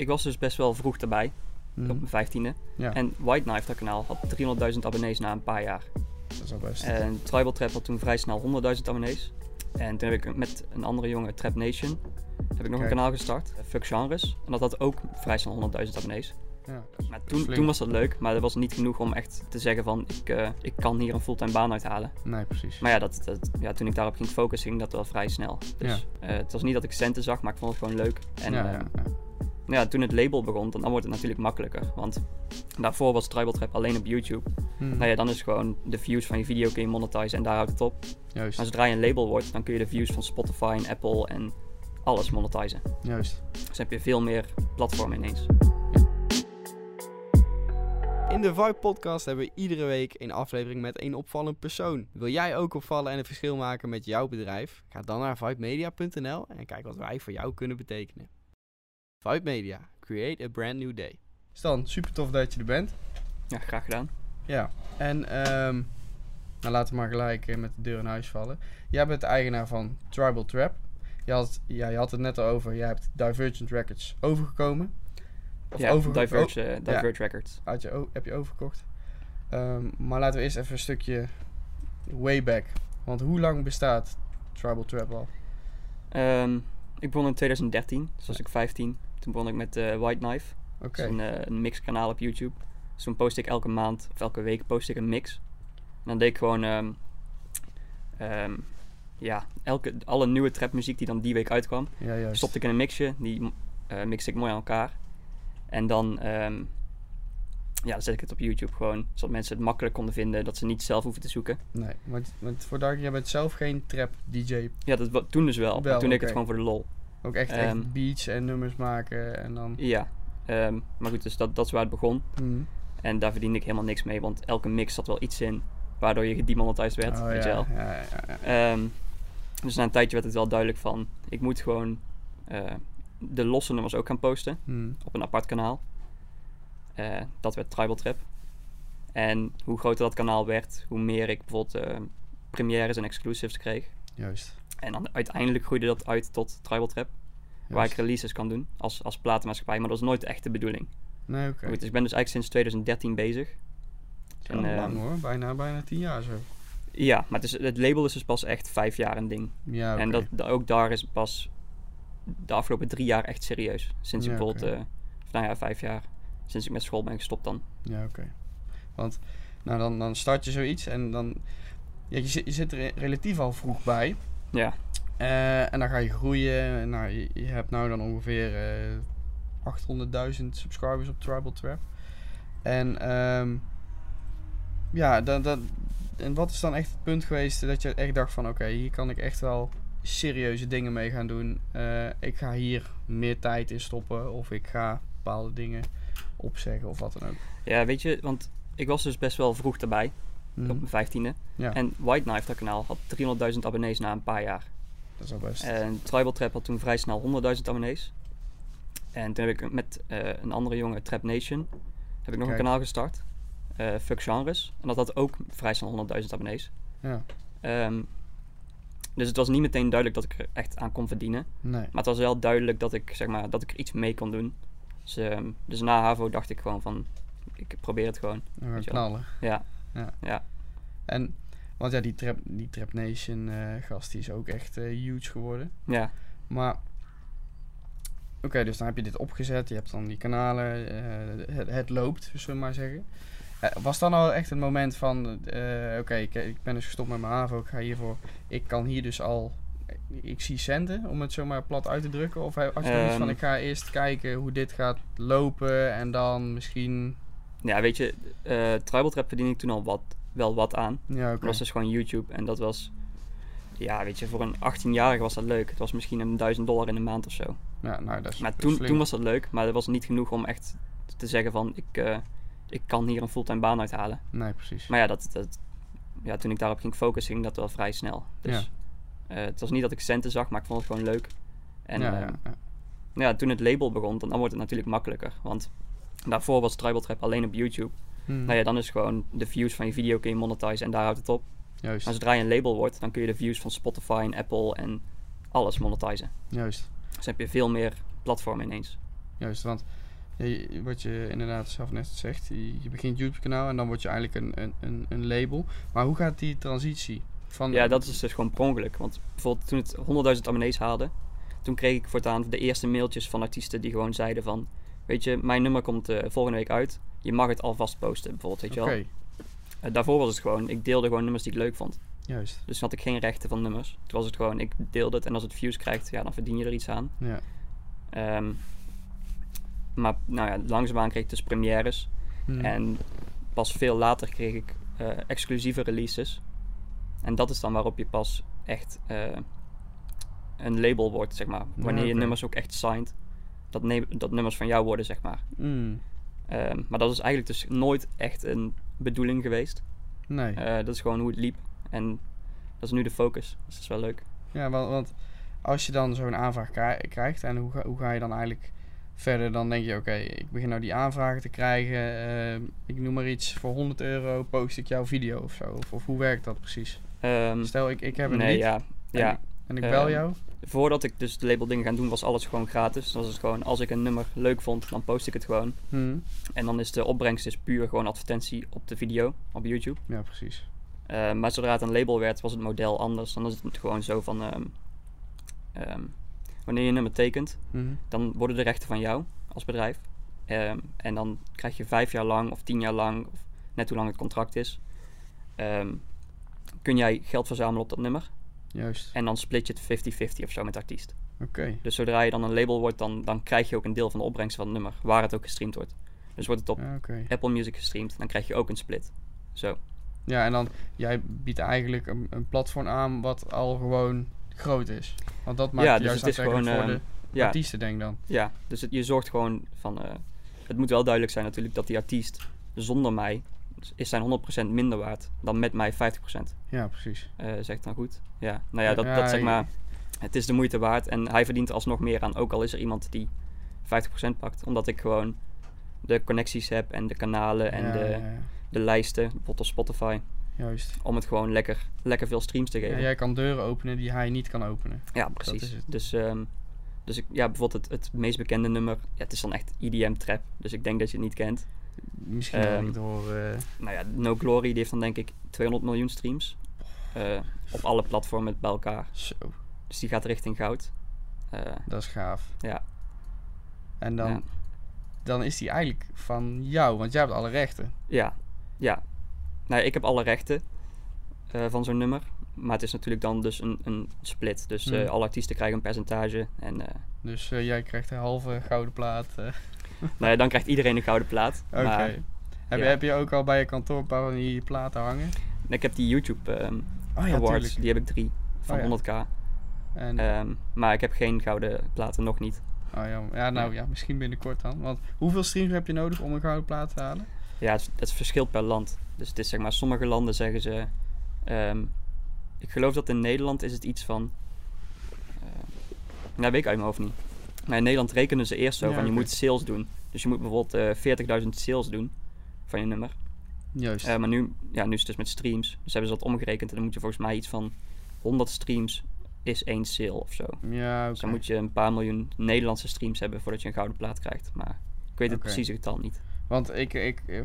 ik was dus best wel vroeg erbij, Mhm. op mijn vijftiende. Ja, En White Knife, dat kanaal, had 300.000 abonnees na een paar jaar. dat is al best. En Tribal Trap had toen vrij snel 100.000 abonnees. En toen heb ik met een andere jongen, Trap Nation, heb ik nog Kijk. een kanaal gestart, eh, Fuck Genres. En dat had ook vrij snel 100.000 abonnees. ja. Maar toen, toen was dat leuk, maar dat was niet genoeg om echt te zeggen van ik, eh, ik kan hier een fulltime baan uithalen. Nee, precies. Maar ja, dat, dat, ja, toen ik daarop ging focussen, ging dat wel vrij snel. Dus eh, het was niet dat ik centen zag, maar ik vond het gewoon leuk. En ja, ja, toen het label begon, dan, dan wordt het natuurlijk makkelijker. Want daarvoor was Tribal Trap alleen op YouTube. Mhm. Nou ja, dan is gewoon de views van je video kun je monetizen en daar houdt het op. Juist, Maar zodra je een label wordt, dan kun je de views van Spotify en Apple en alles monetizen. juist. Dus heb je veel meer platformen ineens. In de Vibe Podcast hebben we iedere week een aflevering met een opvallend persoon. Wil jij ook opvallen en een verschil maken met jouw bedrijf? Ga dan naar vibemedia.nl en kijk wat wij voor jou kunnen betekenen. Vibe Media, create a brand new day. Stan, super tof dat je er bent. Ja, graag gedaan. Ja, en ehm, nou, laten we maar gelijk eh, met de deur in huis vallen. Jij bent de eigenaar van Tribal Trap. Je had, ja, je had het net al over, jij hebt Divergent Records overgekomen. Of ja, overge- Diverge, eh, Diverge Records. uit je, heb je overgekocht. Ehm, maar laten we eerst even een stukje way back. Want hoe lang bestaat Tribal Trap al? Ehm, ik begon in 2013, dus was ik 15. Toen begon ik met eh, White Knife. Eh, een mixkanaal op YouTube. Dus toen post ik elke maand of elke week post ik een mix. En dan deed ik gewoon ehm, ehm, ja, elke, alle nieuwe trapmuziek die dan die week uitkwam, ja stopte ik in een mixje. Die eh mixte ik mooi aan elkaar. En dan, ehm, ja, dan zet ik het op YouTube gewoon, zodat mensen het makkelijk konden vinden, dat ze niet zelf hoeven te zoeken. Nee, want, want voor Dark, jij bent zelf geen trap DJ. Ja, dat toen dus wel. toen deed ik het gewoon voor de lol. Ook echt, Ehm. echt beats en nummers maken en dan... Ja, ehm, maar goed, dus dat, dat is waar het begon. Mhm. En daar verdiende ik helemaal niks mee, want elke mix zat wel iets in waardoor je gedemonetized werd, Oh, weet ja, je wel. ja, ja, ja. Ehm, dus na een tijdje werd het wel duidelijk van, ik moet gewoon eh, de losse nummers ook gaan posten Mhm. op een apart kanaal. Eh, dat werd Tribal Trap. En hoe groter dat kanaal werd, hoe meer ik bijvoorbeeld eh, premières en exclusives kreeg. Juist. En dan uiteindelijk groeide dat uit tot Tribal Trap, waar ik releases kan doen als, als platenmaatschappij. Maar dat is nooit echt de bedoeling. Nee, oké. Dus ik ben dus eigenlijk sinds 2013 bezig. Wel en, lang ehm, hoor, bijna, bijna tien jaar zo. Ja, maar het, is, het label is dus pas echt vijf jaar een ding. Ja. En dat, da- ook daar is pas de afgelopen drie jaar echt serieus. Sinds ik bijvoorbeeld, eh, nou ja, vijf jaar. Sinds ik met school ben gestopt dan. Ja, oké. Want nou, dan, dan start je zoiets en dan... Ja, je, zit, je zit er re- relatief al vroeg bij. Ja, Eh, en dan ga je groeien. Nou, je, je hebt nou dan ongeveer eh 800.000 subscribers op Tribal Trap. En ehm, ja, dan, dan, en wat is dan echt het punt geweest dat je echt dacht van... Oké, hier kan ik echt wel serieuze dingen mee gaan doen. Eh, ik ga hier meer tijd in stoppen. Of ik ga bepaalde dingen opzeggen of wat dan ook. ja, weet je, want ik was dus best wel vroeg erbij. Mhm. Op mijn vijftiende. Ja, En White Knife, dat kanaal, had 300.000 abonnees na een paar jaar. dat is al best. En Tribal Trap had toen vrij snel 100.000 abonnees. En toen heb ik met eh, een andere jongen, Trap Nation, heb ik nog een kanaal gestart. eh Fuck Genres. En dat had ook vrij snel 100.000 abonnees. ja, Ehm, dus het was niet meteen duidelijk dat ik er echt aan kon verdienen. nee. Maar het was wel duidelijk dat ik, zeg maar, dat ik er iets mee kon doen. Dus, ehm, dus na HAVO dacht ik gewoon van, ik probeer het gewoon. We knallen. Ja, Ja. ja. En, want ja, die Trap, die Trap Nation eh, gast die is ook echt eh, huge geworden. ja. Maar, oké, dus dan heb je dit opgezet. Je hebt dan die kanalen. eh, het, het loopt, zullen we maar zeggen. Was dan al echt het moment van, oké, ik, ik ben dus gestopt met mijn HAVO. Ik ga hiervoor, ik kan hier dus al, ik zie centen, om het zo maar plat uit te drukken. Of had je iets van, Ehm. ik ga eerst kijken hoe dit gaat lopen. En dan misschien, Ja, weet je, eh Tribal Trap verdiende ik toen al wat, wel wat aan. ja. Dat was dus gewoon YouTube. En dat was, ja, weet je, voor een 18-jarige was dat leuk. Het was misschien een 1000 dollar in de maand of zo. Ja, nou, dat is, Maar toen, toen was dat leuk, maar dat was niet genoeg om echt te zeggen van, ik, eh, ik kan hier een fulltime baan uithalen. Nee, precies. Maar ja, dat, dat, ja, toen ik daarop ging focussen, ging dat wel vrij snel. Dus eh, het was niet dat ik centen zag, maar ik vond het gewoon leuk. En ja, ja. ja, toen het label begon, dan, dan wordt het natuurlijk makkelijker. Want daarvoor was Tribal Trap alleen op YouTube. Hm, Nou ja, dan is gewoon de views van je video kun je monetizen en daar houdt het op. Juist, Maar zodra je een label wordt, dan kun je de views van Spotify en Apple en alles monetizen. juist. Dus dan heb je veel meer platformen ineens. Juist, want je- wat je inderdaad zelf net zegt, je, je begint YouTube-kanaal en dan word je eigenlijk een, een, een, een label. Maar hoe gaat die transitie? Van, Ja, dat is dus gewoon per ongeluk. Want bijvoorbeeld toen het 100.000 abonnees haalde, toen kreeg ik voortaan de eerste mailtjes van artiesten die gewoon zeiden van, weet je, mijn nummer komt eh, volgende week uit. Je mag het alvast posten, bijvoorbeeld, weet je wel. Eh, daarvoor was het gewoon, ik deelde gewoon nummers die ik leuk vond. juist. Dus had ik geen rechten van nummers. Toen was het gewoon, ik deelde het en als het views krijgt, ja, dan verdien je er iets aan. Ja. Ehm, maar nou ja, langzaamaan kreeg ik dus premières. Hm. En pas veel later kreeg ik eh, exclusieve releases. En dat is dan waarop je pas echt een label wordt, zeg maar. Wanneer je nummers ook echt signed. Dat, dat nummers van jou worden, zeg maar. Hm. Ehm, maar dat is eigenlijk dus nooit echt een bedoeling geweest. Nee. Eh, dat is gewoon hoe het liep. En dat is nu de focus. Dus dat is wel leuk. Ja, want, want als je dan zo'n aanvraag krij- krijgt en hoe ga, hoe ga je dan eigenlijk verder? Dan denk je, oké, ik begin nou die aanvragen te krijgen. ehm, ik noem maar iets, voor 100 euro post ik jouw video of zo. Of, of hoe werkt dat precies? Ehm, Stel, ik, ik heb een nee, lied ja. ja. en ik bel jou. Voordat ik dus de label dingen gaan doen, was alles gewoon gratis. Dan was het gewoon, als ik een nummer leuk vond, dan post ik het gewoon. Hm. En dan is de opbrengst dus puur gewoon advertentie op de video, op YouTube. Ja, precies. Eh, maar zodra het een label werd, was het model anders. Dan is het gewoon zo van... ehm, ehm, wanneer je een nummer tekent, Hm. dan worden de rechten van jou als bedrijf. Ehm, en dan krijg je vijf jaar lang of tien jaar lang, of net hoe lang het contract is... kun jij geld verzamelen op dat nummer. Juist. En dan split je het 50-50 of zo met de artiest. Oké. Dus zodra je dan een label wordt, dan, dan krijg je ook een deel van de opbrengst van het nummer. Waar het ook gestreamd wordt. Dus wordt het op oké. Apple Music gestreamd, dan krijg je ook een split. Zo. Ja, en dan, jij biedt eigenlijk een, een platform aan wat al gewoon groot is. Want dat maakt Ja, dus juist het is gewoon, voor de Ja, artiesten, denk dan. ja dus het, je zorgt gewoon van... eh, het moet wel duidelijk zijn natuurlijk dat die artiest zonder mij is zijn 100% minder waard dan met mij 50%. Ja, precies. eh zegt dan goed. Ja, nou ja, dat, Ja, dat zeg maar... Het is de moeite waard en hij verdient er alsnog meer aan. Ook al is er iemand die 50% pakt. Omdat ik gewoon de connecties heb en de kanalen en ja, de, ja, ja. de lijsten, bijvoorbeeld op Spotify. Juist. Om het gewoon lekker, lekker veel streams te Ja, geven. jij kan deuren openen die hij niet kan openen. Ja, precies. Dus, ehm, dus ik, ja, bijvoorbeeld het, het meest bekende nummer, ja, het is dan echt EDM Trap. Dus ik denk dat je het niet kent. Misschien Ehm, niet horen. Nou ja, No Glory, die heeft dan denk ik 200 miljoen streams. eh, op alle platformen bij elkaar. Zo, Dus die gaat richting goud. Eh, dat is gaaf. ja, En dan, ja, dan is die eigenlijk van jou, want jij hebt alle rechten. ja, ja. Nou, ik heb alle rechten eh, van zo'n nummer. Maar het is natuurlijk dan dus een, een split. Dus Hmm. alle artiesten krijgen een percentage. En Dus jij krijgt een halve gouden plaat. Eh. nou ja, dan krijgt iedereen een gouden plaat. Oké. Heb, ja. heb je ook al bij je kantoor een paar van die platen hangen? ik heb die YouTube Oh ja, Awards, tuurlijk. die heb ik drie van Oh ja. 100k. En, Ehm, maar ik heb geen gouden platen, nog niet. oh ja, ja, nou ja, misschien binnenkort dan. Want hoeveel streams heb je nodig om een gouden plaat te halen? Ja, het, het verschilt per land. Dus het is zeg maar, sommige landen zeggen ze... ehm, ik geloof dat in Nederland is het iets van... nou, weet ik uit mijn hoofd niet. Maar in Nederland rekenen ze eerst zo Ja, van je moet sales doen. Dus je moet bijvoorbeeld eh 40.000 sales doen van je nummer. Juist. Eh, maar nu, ja, nu is het dus met streams. Dus hebben ze dat omgerekend en dan moet je volgens mij iets van 100 streams is één sale of zo. ja. Dus dan moet je een paar miljoen Nederlandse streams hebben voordat je een gouden plaat krijgt. Maar ik weet het precieze getal niet. Want ik, ik eh,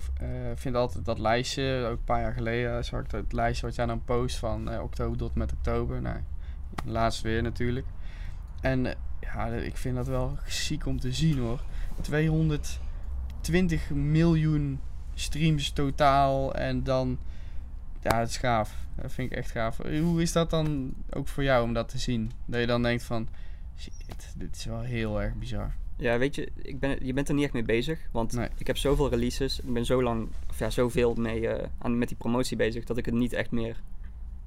vind altijd dat lijstje, ook een paar jaar geleden zag ik dat lijstje wat jij dan post van eh, oktober tot met oktober. Nou, laatst weer natuurlijk. En ja, ik vind dat wel ziek om te zien hoor. 220 miljoen streams totaal en dan, ja, het is gaaf. Dat vind ik echt gaaf. Hoe is dat dan ook voor jou om dat te zien? Dat je dan denkt van, shit, dit is wel heel erg bizar. Ja, weet je, ik ben, je bent er niet echt mee bezig. Want Nee. ik heb zoveel releases. Ik ben zo lang, of ja, zoveel mee eh, aan, met die promotie bezig. Dat ik het niet echt meer.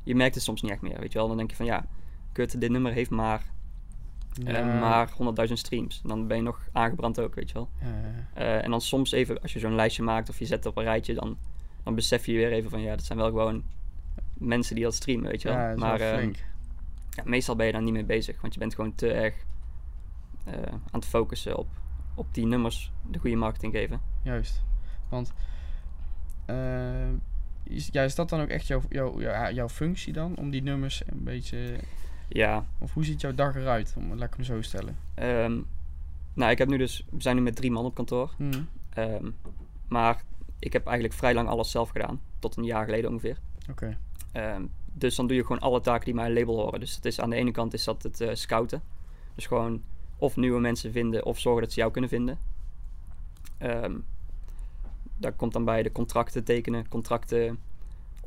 Je merkt het soms niet echt meer. Weet je wel, dan denk je van ja, kut, dit nummer heeft maar, eh, maar 100.000 streams. Dan ben je nog aangebrand ook, weet je wel. Ja, ja, ja. Eh, en dan soms even, als je zo'n lijstje maakt of je zet het op een rijtje, dan, dan besef je weer even van ja, dat zijn wel gewoon mensen die dat streamen, weet je wel. Ja, dat maar wel eh, meestal ben je daar niet mee bezig, want je bent gewoon te erg aan het focussen op, op die nummers de goede marketing geven. Juist. Want is, ja, is dat dan ook echt jouw, jouw, jouw, jouw functie dan? Om die nummers een beetje... Ja, Of hoe ziet jouw dag eruit? Om, laat ik hem zo stellen. ehm, Nou, ik heb nu dus, we zijn nu met drie man op kantoor. Mhm. Ehm, maar ik heb eigenlijk vrij lang alles zelf gedaan. Tot een jaar geleden ongeveer. Oké. Ehm, dus dan doe je gewoon alle taken die bij een label horen. Dus het is, aan de ene kant is dat het eh, scouten. Dus gewoon of nieuwe mensen vinden of zorgen dat ze jou kunnen vinden. Daar komt dan bij de contracten tekenen, contracten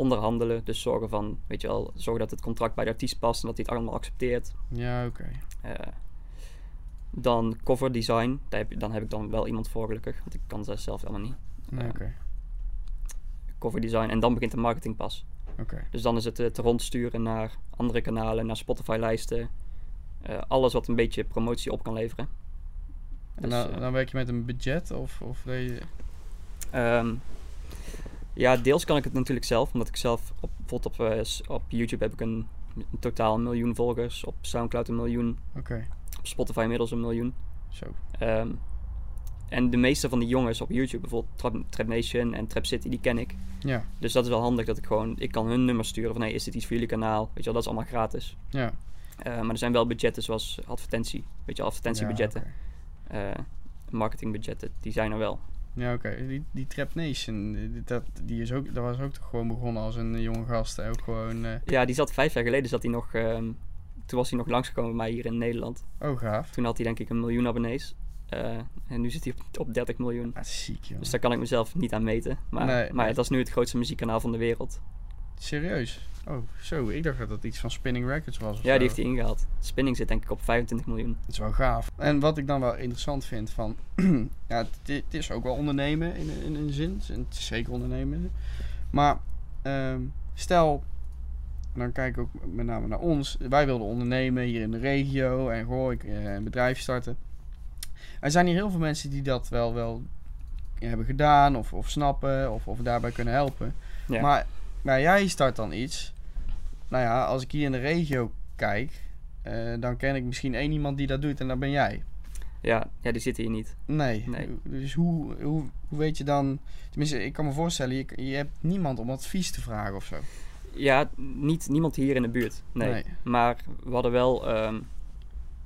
onderhandelen. Dus zorgen van, weet je wel, zorgen dat het contract bij de artiest past en dat hij het allemaal accepteert. Ja, oké. Eh, dan cover design, daar heb, dan heb ik dan wel iemand voor gelukkig, want ik kan dat zelf helemaal niet. Nee, Ja. oké. Cover design en dan begint de marketing pas. Oké. Dus dan is het het rondsturen naar andere kanalen, naar Spotify-lijsten. eh, alles wat een beetje promotie op kan leveren. En Dus, dan, eh, dan werk je met een budget of, of je... Ehm, ja, deels kan ik het natuurlijk zelf, omdat ik zelf op, bijvoorbeeld op, eh, op YouTube heb ik een, een totaal een miljoen volgers, op Soundcloud een miljoen, op Spotify inmiddels een miljoen. zo. Ehm, en de meeste van die jongens op YouTube, bijvoorbeeld Trap, Trap Nation en Trap City, die ken ik. Ja, Dus dat is wel handig dat ik gewoon, ik kan hun nummer sturen van hey, is dit iets voor jullie kanaal? Weet je wel, dat is allemaal gratis. ja. Eh, maar er zijn wel budgetten zoals advertentie, weet je advertentiebudgetten, Ja, eh, marketingbudgetten, die zijn er wel. Ja, oké. Die, die Trap Nation, eh, dat, die is ook, dat was ook toch gewoon begonnen als een jonge gast. hè, Ook gewoon... eh, Ja, die zat vijf jaar geleden, zat hij nog, ehm, toen was hij nog langsgekomen bij mij hier in Nederland. oh, gaaf. Toen had hij denk ik een miljoen abonnees. Eh, en nu zit hij op, op 30 miljoen. Ah, ziek, joh. Dus daar kan ik mezelf niet aan meten. Maar, Nee, maar nee. dat is nu het grootste muziekkanaal van de wereld. Serieus? Oh, zo. Ik dacht dat dat iets van Spinning Records was Ja, zo. die heeft hij ingehaald. Spinning zit denk ik op 25 miljoen. Dat is wel gaaf. En wat ik dan wel interessant vind van... ja, het, is ook wel ondernemen in, in een zin. Het is zeker ondernemen. Maar ehm, stel... Dan kijk ik ook met name naar ons. Wij wilden ondernemen hier in de regio. En goh, ik eh, een bedrijf starten. Er zijn hier heel veel mensen die dat wel, wel hebben gedaan. Of, of snappen. Of, of daarbij kunnen helpen. Ja. Maar, maar jij start dan iets. Nou ja, als ik hier in de regio kijk, eh, dan ken ik misschien één iemand die dat doet en dat ben jij. Ja, ja die zit hier niet. Nee. Nee. Dus hoe, hoe, hoe weet je dan... Tenminste, ik kan me voorstellen, je, je hebt niemand om advies te vragen of zo. Ja, niet, niemand hier in de buurt. Nee. Nee. Maar we hadden wel... ehm,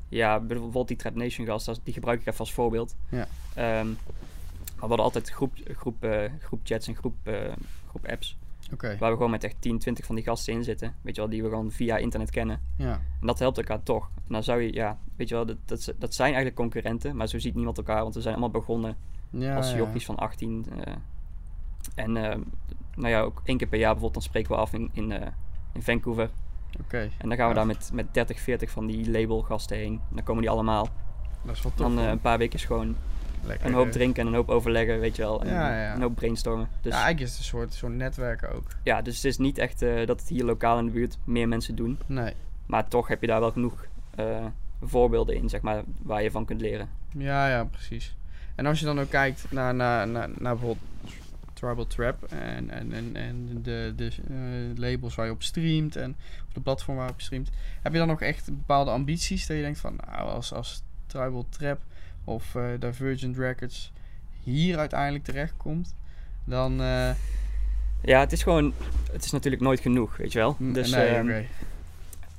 ja, bijvoorbeeld die Trap Nation gast, die gebruik ik even als voorbeeld. Ja. Ehm, maar we hadden altijd groep, groep, eh, groep chats en groep, eh, groep apps. Waar we gewoon met echt 10, 20 van die gasten in zitten. Weet je wel, die we gewoon via internet kennen. ja. En dat helpt elkaar toch. En dan zou je, ja, weet je wel, dat, dat, dat zijn eigenlijk concurrenten. Maar zo ziet niemand elkaar, want we zijn allemaal begonnen ja als ja. van 18. eh. en ehm, nou ja, ook één keer per jaar bijvoorbeeld, dan spreken we af in, in, eh, in Vancouver. Oké, En dan gaan we daar met, met 30, 40 van die labelgasten heen. En dan komen die allemaal. dat is wel tof. Dan eh, een paar weken gewoon Lekker, een hoop drinken en een hoop overleggen, weet je wel. En Ja, ja. een hoop brainstormen. Dus Ja, ja, eigenlijk is het een soort, soort netwerken ook. dus het is niet echt eh, dat het hier lokaal in de buurt meer mensen doen. Nee. Maar toch heb je daar wel genoeg eh, voorbeelden in, zeg maar, waar je van kunt leren. Ja, ja, precies. En als je dan ook kijkt naar, naar, naar, naar bijvoorbeeld Tribal Trap en, en, en, en de, de eh, labels waar je op streamt en of de platform waar je op streamt, heb je dan nog echt bepaalde ambities dat je denkt van, nou, als, als Tribal Trap of eh Divergent Records hier uiteindelijk terechtkomt, dan... eh, Ja, het is gewoon, het is natuurlijk nooit genoeg, weet je wel. m- Dus nee, ehm,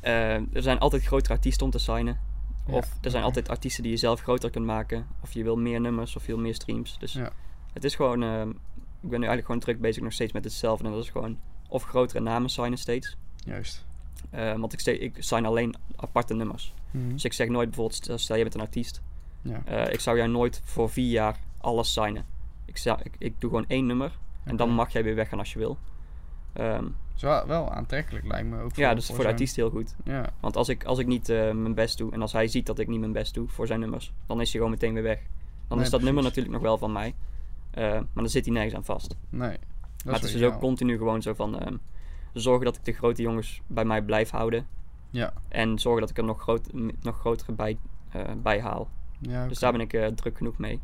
eh, er zijn altijd grotere artiesten om te signen. Ja, Of er zijn altijd artiesten die je zelf groter kunt maken. Of je wil meer nummers of je wil meer streams. Dus Ja. het is gewoon, ehm, ik ben nu eigenlijk gewoon druk bezig nog steeds met hetzelfde. En dat is gewoon of grotere namen signen steeds. Juist. Eh, want ik, ik sign alleen aparte nummers. Mhm. Dus ik zeg nooit bijvoorbeeld, stel je bent een artiest. Ja. eh, ik zou jou nooit voor vier jaar alles signen. Ik, zou, ik, ik doe gewoon één nummer. En dan mag jij weer weggaan als je wil. Ehm, is wel, wel aantrekkelijk lijkt me ook. ja, dus voor de zo'n- artiest heel goed. Ja, Want als ik, als ik niet eh, mijn best doe en als hij ziet dat ik niet mijn best doe voor zijn nummers, dan is hij gewoon meteen weer weg. Dan Nee, is dat nummer natuurlijk nog wel van mij. Eh, maar dan zit hij nergens aan vast. nee. Dat maar het is dus ook continu gewoon zo van ehm, zorgen dat ik de grote jongens bij mij blijf houden. Ja, En zorgen dat ik er nog, groot, nog grotere bij, eh, bij haal. Ja Dus daar ben ik eh, druk genoeg mee.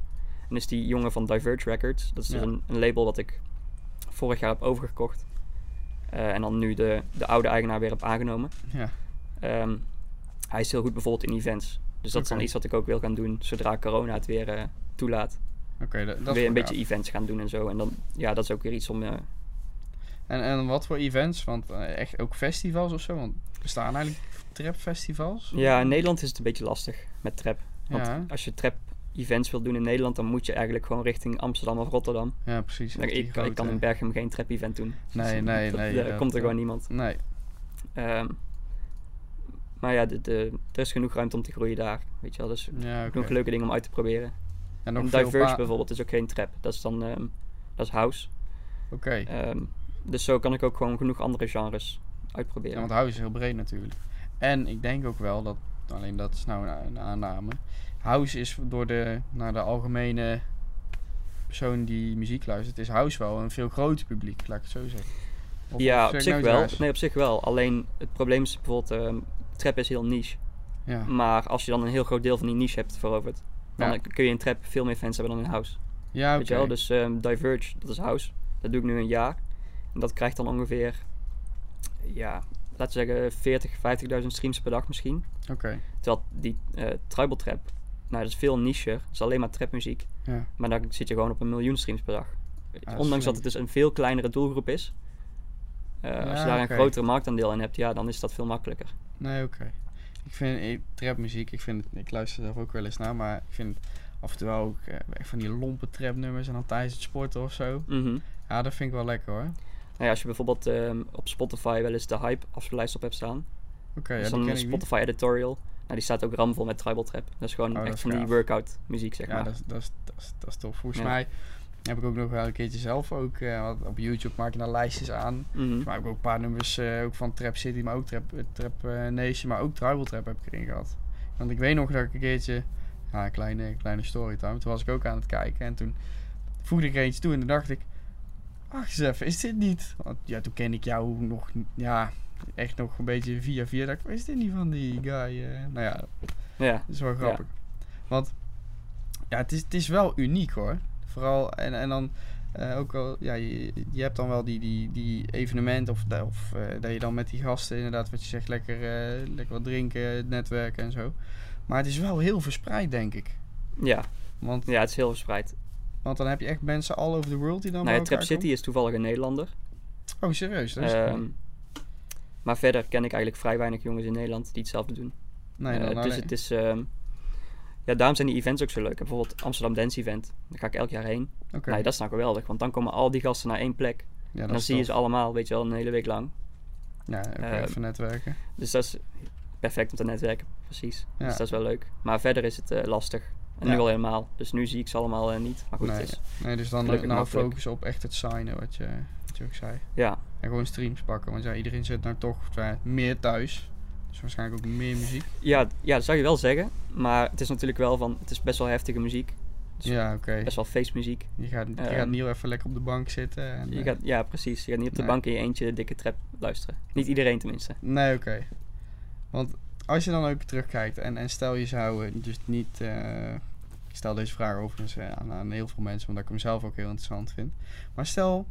En is die jongen van Diverge Records, dat is dus Ja. een, een label dat ik vorig jaar heb overgekocht. Eh, en dan nu de, de oude eigenaar weer heb aangenomen. Ja, Ehm, hij is heel goed bijvoorbeeld in events. Dus dat is dan iets wat ik ook wil gaan doen zodra corona het weer eh, toelaat. oké. dat, weer een beetje events gaan doen en zo. En dan, ja, dat is ook weer iets om... En, en wat voor events? Want echt ook festivals of zo? Want bestaan eigenlijk trapfestivals? ja, in Nederland is het een beetje lastig met trap. Want Ja. als je trap events wilt doen in Nederland, dan moet je eigenlijk gewoon richting Amsterdam of Rotterdam. Ja, precies. Nou, ik, ik kan in Berchem geen trap event doen. Nee, nee, Dat- nee. Daar dat- komt er dat- gewoon niemand. Nee. Ehm, maar ja, de, de, er is genoeg ruimte om te groeien daar. Weet je wel, dus Ja, genoeg leuke dingen om uit te proberen. En nog En Diverge bijvoorbeeld is ook geen trap. Dat is dan ehm, dat is house. Oké. Ehm, dus zo kan ik ook gewoon genoeg andere genres Ja, uitproberen. want house is heel breed natuurlijk. En ik denk ook wel dat, alleen dat is nou een, een aanname. House is door de, naar de algemene persoon die muziek luistert, is house wel een veel groter publiek, laat ik het zo zeggen. Of- ja, op zich nou wel. Nee, op zich wel. Alleen het probleem is bijvoorbeeld, ehm, trap is heel niche. Ja. Maar als je dan een heel groot deel van die niche hebt veroverd, dan Ja. kun je in trap veel meer fans hebben dan in house. Ja, Weet je wel? oké. Dus ehm, Diverge, dat is house. Dat doe ik nu een jaar. En dat krijgt dan ongeveer, ja, laten we zeggen 40, 50.000 streams per dag misschien. Oké. Terwijl die eh tribal trap, nou dat is veel nicher. Dat is alleen maar trapmuziek. Ja. Maar dan zit je gewoon op een miljoen streams per dag. is Ondanks dat het dus een veel kleinere doelgroep is. Eh, als je daar een grotere marktaandeel in hebt, ja, dan is dat veel makkelijker. Nee, oké. Ik vind ik, trapmuziek, ik, vind het, ik luister zelf ook wel eens naar, maar ik vind af en toe ook eh, van die lompe trapnummers en dan tijdens het sporten of zo. Mhm. Ja, dat vind ik wel lekker hoor. Nou ja, als je bijvoorbeeld ehm, op Spotify wel eens de hype afspeellijst op hebt staan. Oké, dat ja, dan ken een ik niet. Spotify editorial. Nou, die staat ook ramvol met tribal trap. Dat is gewoon Oh, dat echt is van die workout muziek, zeg Ja, maar. dat is, dat, is, dat, is, dat is tof. Volgens Ja. mij heb ik ook nog wel een keertje zelf ook, eh, op YouTube maak je dan lijstjes aan. Mhm. Maar ik heb ook een paar nummers eh, ook van Trap City, maar ook Trap, eh, Trap eh, Nation, maar ook Tribal Trap heb ik erin gehad. Want ik weet nog dat ik een keertje, ja, een kleine, kleine storytime, toen was ik ook aan het kijken en toen voegde ik er eentje toe en toen dacht ik, wacht eens even, is dit niet? Want ja, toen ken ik jou nog, ja, echt nog een beetje via via, dacht is dit niet van die guy? eh? nou ja, Ja, dat is wel grappig. Want ja, het is, het is wel uniek hoor. Vooral, en, en dan eh, ook wel, ja, je, je hebt dan wel die, die, die evenementen of, of eh, dat je dan met die gasten inderdaad, wat je zegt, lekker, lekker wat drinken, netwerken en zo. Maar het is wel heel verspreid, denk ik. ja. Want, ja, het is heel verspreid. Want dan heb je echt mensen all over the world die dan bij Trap City is toevallig een Nederlander. Oh, serieus? Dat is Ehm, maar verder ken ik eigenlijk vrij weinig jongens in Nederland die hetzelfde doen. nee, Eh, dan dus alleen- het is... ehm, ja, daarom zijn die events ook zo leuk. Bijvoorbeeld Amsterdam Dance Event. Daar ga ik elk jaar heen. Oké. Nee, dat is nou geweldig. Want dan komen al die gasten naar één plek. ja, en dan zie je ze allemaal, weet je wel, een hele week lang. Ja, ook Ehm, even netwerken. Dus dat is perfect om te netwerken, precies. Ja. Dus dat is wel leuk. Maar verder is het eh, lastig. En Ja. nu al helemaal. Dus nu zie ik ze allemaal eh, niet. Maar goed, Nee, is, nee, dus dan gelukkig nou makkelijk. focussen op echt het signen, wat je, wat je ook zei. ja, En gewoon streams pakken. Want ja, iedereen zit nou toch eh, meer thuis. Dus waarschijnlijk ook meer muziek. ja, ja, dat zou je wel zeggen. Maar het is natuurlijk wel van, het is best wel heftige muziek. Dus Ja, oké. Best wel feestmuziek. Je gaat, je Ehm, gaat niet even lekker op de bank zitten. En, Je eh, gaat, ja, precies. Je gaat niet op de Nee. bank in je eentje de dikke trap luisteren. Niet iedereen tenminste. Nee, oké. Want als je dan ook terugkijkt en, en stel je zou eh, dus niet... eh, ik stel deze vraag overigens eh, aan, aan heel veel mensen, omdat ik hem zelf ook heel interessant vind. Maar stel,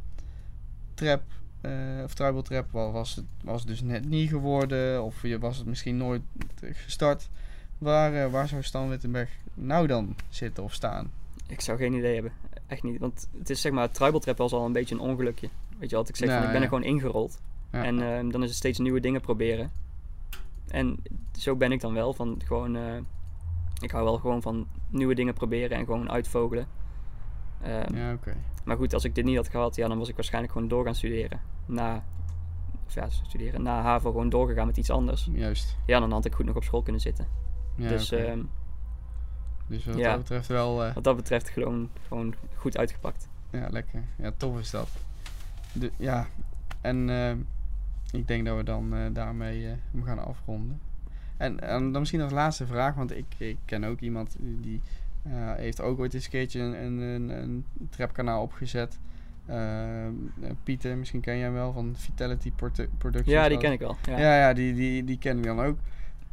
trap eh, of tribal trap wa- was het was dus net niet geworden, of je was het misschien nooit gestart. Waar, eh, waar zou Stan Wittenberg nou dan zitten of staan? Ik zou geen idee hebben. Echt niet. Want het is zeg maar, tribal trap was al een beetje een ongelukje. Weet je wat ik zeg? Van, ik ben ja. er gewoon ingerold. Ja. En dan is het steeds nieuwe dingen proberen. En zo ben ik dan wel. Van gewoon, ik hou wel gewoon van nieuwe dingen proberen en gewoon uitvogelen. Ehm, ja. Maar goed, als ik dit niet had gehad, ja, dan was ik waarschijnlijk gewoon door gaan studeren. Na, of ja, studeren. Na HAVO gewoon doorgegaan met iets anders. Juist. Ja, dan had ik goed nog op school kunnen zitten. Ja, dus ehm, dus wat ja. dat betreft wel... eh, wat dat betreft gewoon, gewoon goed uitgepakt. Ja, lekker. Ja, tof is dat. De, ja, en eh, ik denk dat we dan eh, daarmee eh, hem gaan afronden. En, en dan misschien als laatste vraag, want ik, ik ken ook iemand die eh, heeft ook ooit eens een keertje een, een, een, trapkanaal opgezet. Eh, eh, Pieter, misschien ken jij hem wel van Vitality Produ- Productions. Ja, die ken ik wel. Ja. ja, ja, die, die, die kennen we dan ook.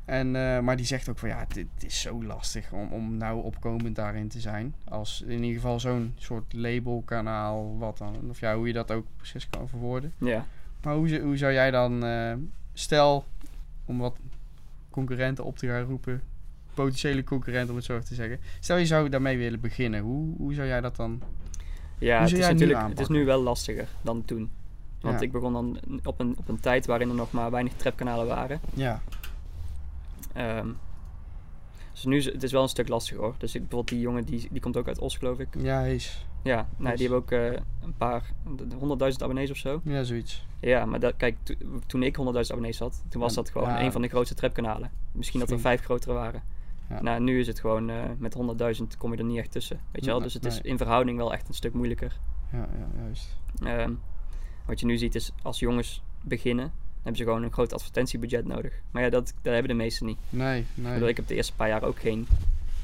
En, maar die zegt ook van ja, dit is zo lastig om, om nou opkomend daarin te zijn. Als in ieder geval zo'n soort labelkanaal, wat dan. Of ja, hoe je dat ook precies kan verwoorden. ja. Maar hoe, hoe zou jij dan, stel om wat concurrenten op te gaan roepen, potentiële concurrenten om het zo te zeggen. Stel je zou daarmee willen beginnen, hoe, hoe zou jij dat dan... Ja, het is natuurlijk het is nu wel lastiger dan toen. Want Ja. ik begon dan op een, op een tijd waarin er nog maar weinig trapkanalen waren. Ja, Ehm, Dus nu is het is wel een stuk lastiger hoor. Dus ik, bijvoorbeeld die jongen, die, die komt ook uit Os geloof ik. Ja, is. Ja, nou, Dus- die hebben ook eh, een paar, honderdduizend abonnees of zo. Ja, zoiets. Ja, maar dat, kijk, to- toen ik 100.000 abonnees had, toen was Ja, dat gewoon ja. een van de grootste trapkanalen. Misschien dat er vijf grotere waren. Ja. Nou, nu is het gewoon, eh, met 100.000 kom je er niet echt tussen. Weet je wel? Nee, Dus het is nee. in verhouding wel echt een stuk moeilijker. Ja, ja, juist. Ehm, wat je nu ziet is, als jongens beginnen, hebben ze gewoon een groot advertentiebudget nodig. Maar ja, dat, dat hebben de meesten niet. Nee, Ik, nee. bedoel, ik heb de eerste paar jaar ook geen,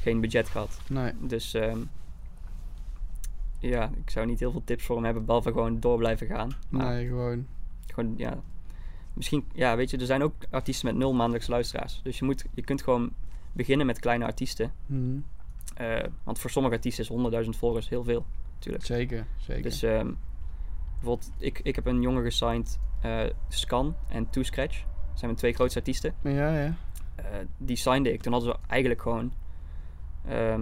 geen budget gehad. Nee. Dus ehm, ja, ik zou niet heel veel tips voor hem hebben, behalve gewoon door blijven gaan. Maar Nee, gewoon. gewoon, ja, misschien, ja, weet je, er zijn ook artiesten met nul maandelijks luisteraars. Dus je, moet, je kunt gewoon beginnen met kleine artiesten. Mhm. Eh, want voor sommige artiesten is 100.000 volgers heel veel, natuurlijk. Zeker, zeker. Dus ehm, bijvoorbeeld, ik, ik heb een jongen gesigned, Scan en Two Scratch. Dat zijn mijn twee grootste artiesten. ja, ja. Eh, die signde ik. Toen hadden ze eigenlijk gewoon, ehm,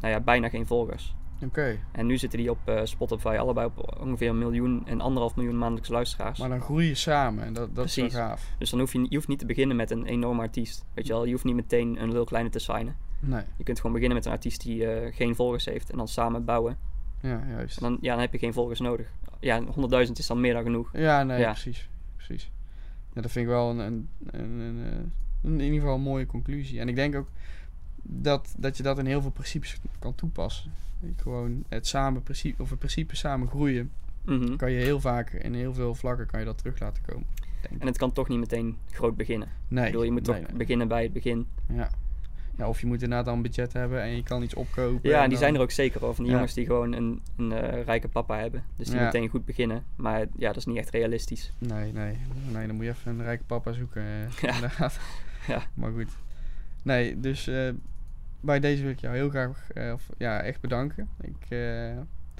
nou ja, bijna geen volgers. Oké. En nu zitten die op eh, Spotify allebei op ongeveer een miljoen en anderhalf miljoen maandelijks luisteraars. Maar dan groei je samen en dat, dat is wel gaaf. Dus dan hoef je, je hoeft niet te beginnen met een enorme artiest. Weet je wel, je hoeft niet meteen een heel kleine te signen. Nee, Je kunt gewoon beginnen met een artiest die eh, geen volgers heeft en dan samen bouwen. ja, juist. En dan, ja, dan heb je geen volgers nodig. Ja, 100.000 is dan meer dan genoeg. Ja, nee, Ja. precies. precies. Ja, dat vind ik wel een, een, een, een, eh, in ieder geval een mooie conclusie. En ik denk ook dat, dat je dat in heel veel principes kan toepassen. Gewoon het samen principe, of het principe samen groeien, Mhm. kan je heel vaak in heel veel vlakken kan je dat terug laten komen. En het kan toch niet meteen groot beginnen. Nee, Ik bedoel, je moet nee, toch nee. beginnen bij het begin. Ja. Ja, of je moet inderdaad een budget hebben en je kan iets opkopen. Ja, en en die dan- zijn er ook zeker hoor. Van die Ja. jongens die gewoon een, een eh, rijke papa hebben. Dus die Ja. meteen goed beginnen. Maar ja, dat is niet echt realistisch. Nee, nee, nee, dan moet je even een rijke papa zoeken. eh, Ja. inderdaad. Ja. Maar goed. Nee, dus eh, bij deze wil ik jou heel graag of, ja, echt bedanken. Ik,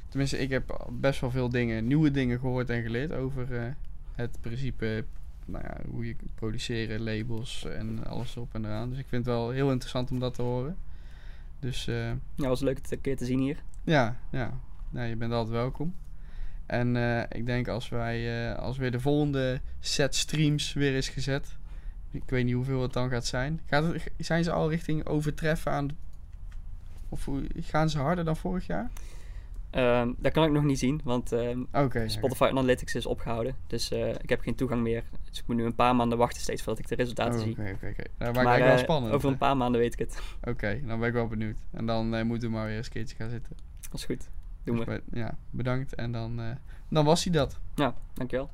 tenminste, ik heb best wel veel dingen, nieuwe dingen gehoord en geleerd over het principe, nou ja, hoe je kunt produceren, labels en alles erop en eraan. Dus ik vind het wel heel interessant om dat te horen. Dus eh, Ja, was leuk het een keer te zien hier. ja, ja. Nou, je bent altijd welkom. En eh, ik denk als wij, eh, als weer de volgende set streams weer is gezet. Ik weet niet hoeveel het dan gaat zijn. Gaat het, zijn ze al richting overtreffen aan... Of gaan ze harder dan vorig jaar? Ehm, dat kan ik nog niet zien, want ehm. Spotify Analytics is opgehouden. Dus eh, ik heb geen toegang meer. Dus ik moet nu een paar maanden wachten steeds voordat ik de resultaten Oh, zie. Oké, oké, oké. Het maar eigenlijk wel eh, spannend. over een paar maanden weet ik het. Oké, dan ben ik wel benieuwd. En dan eh, moeten we maar weer eens een keertje gaan zitten. Dat is goed. Doen Dus we. ja, bedankt. En dan, dan was hij dat. Ja, dankjewel.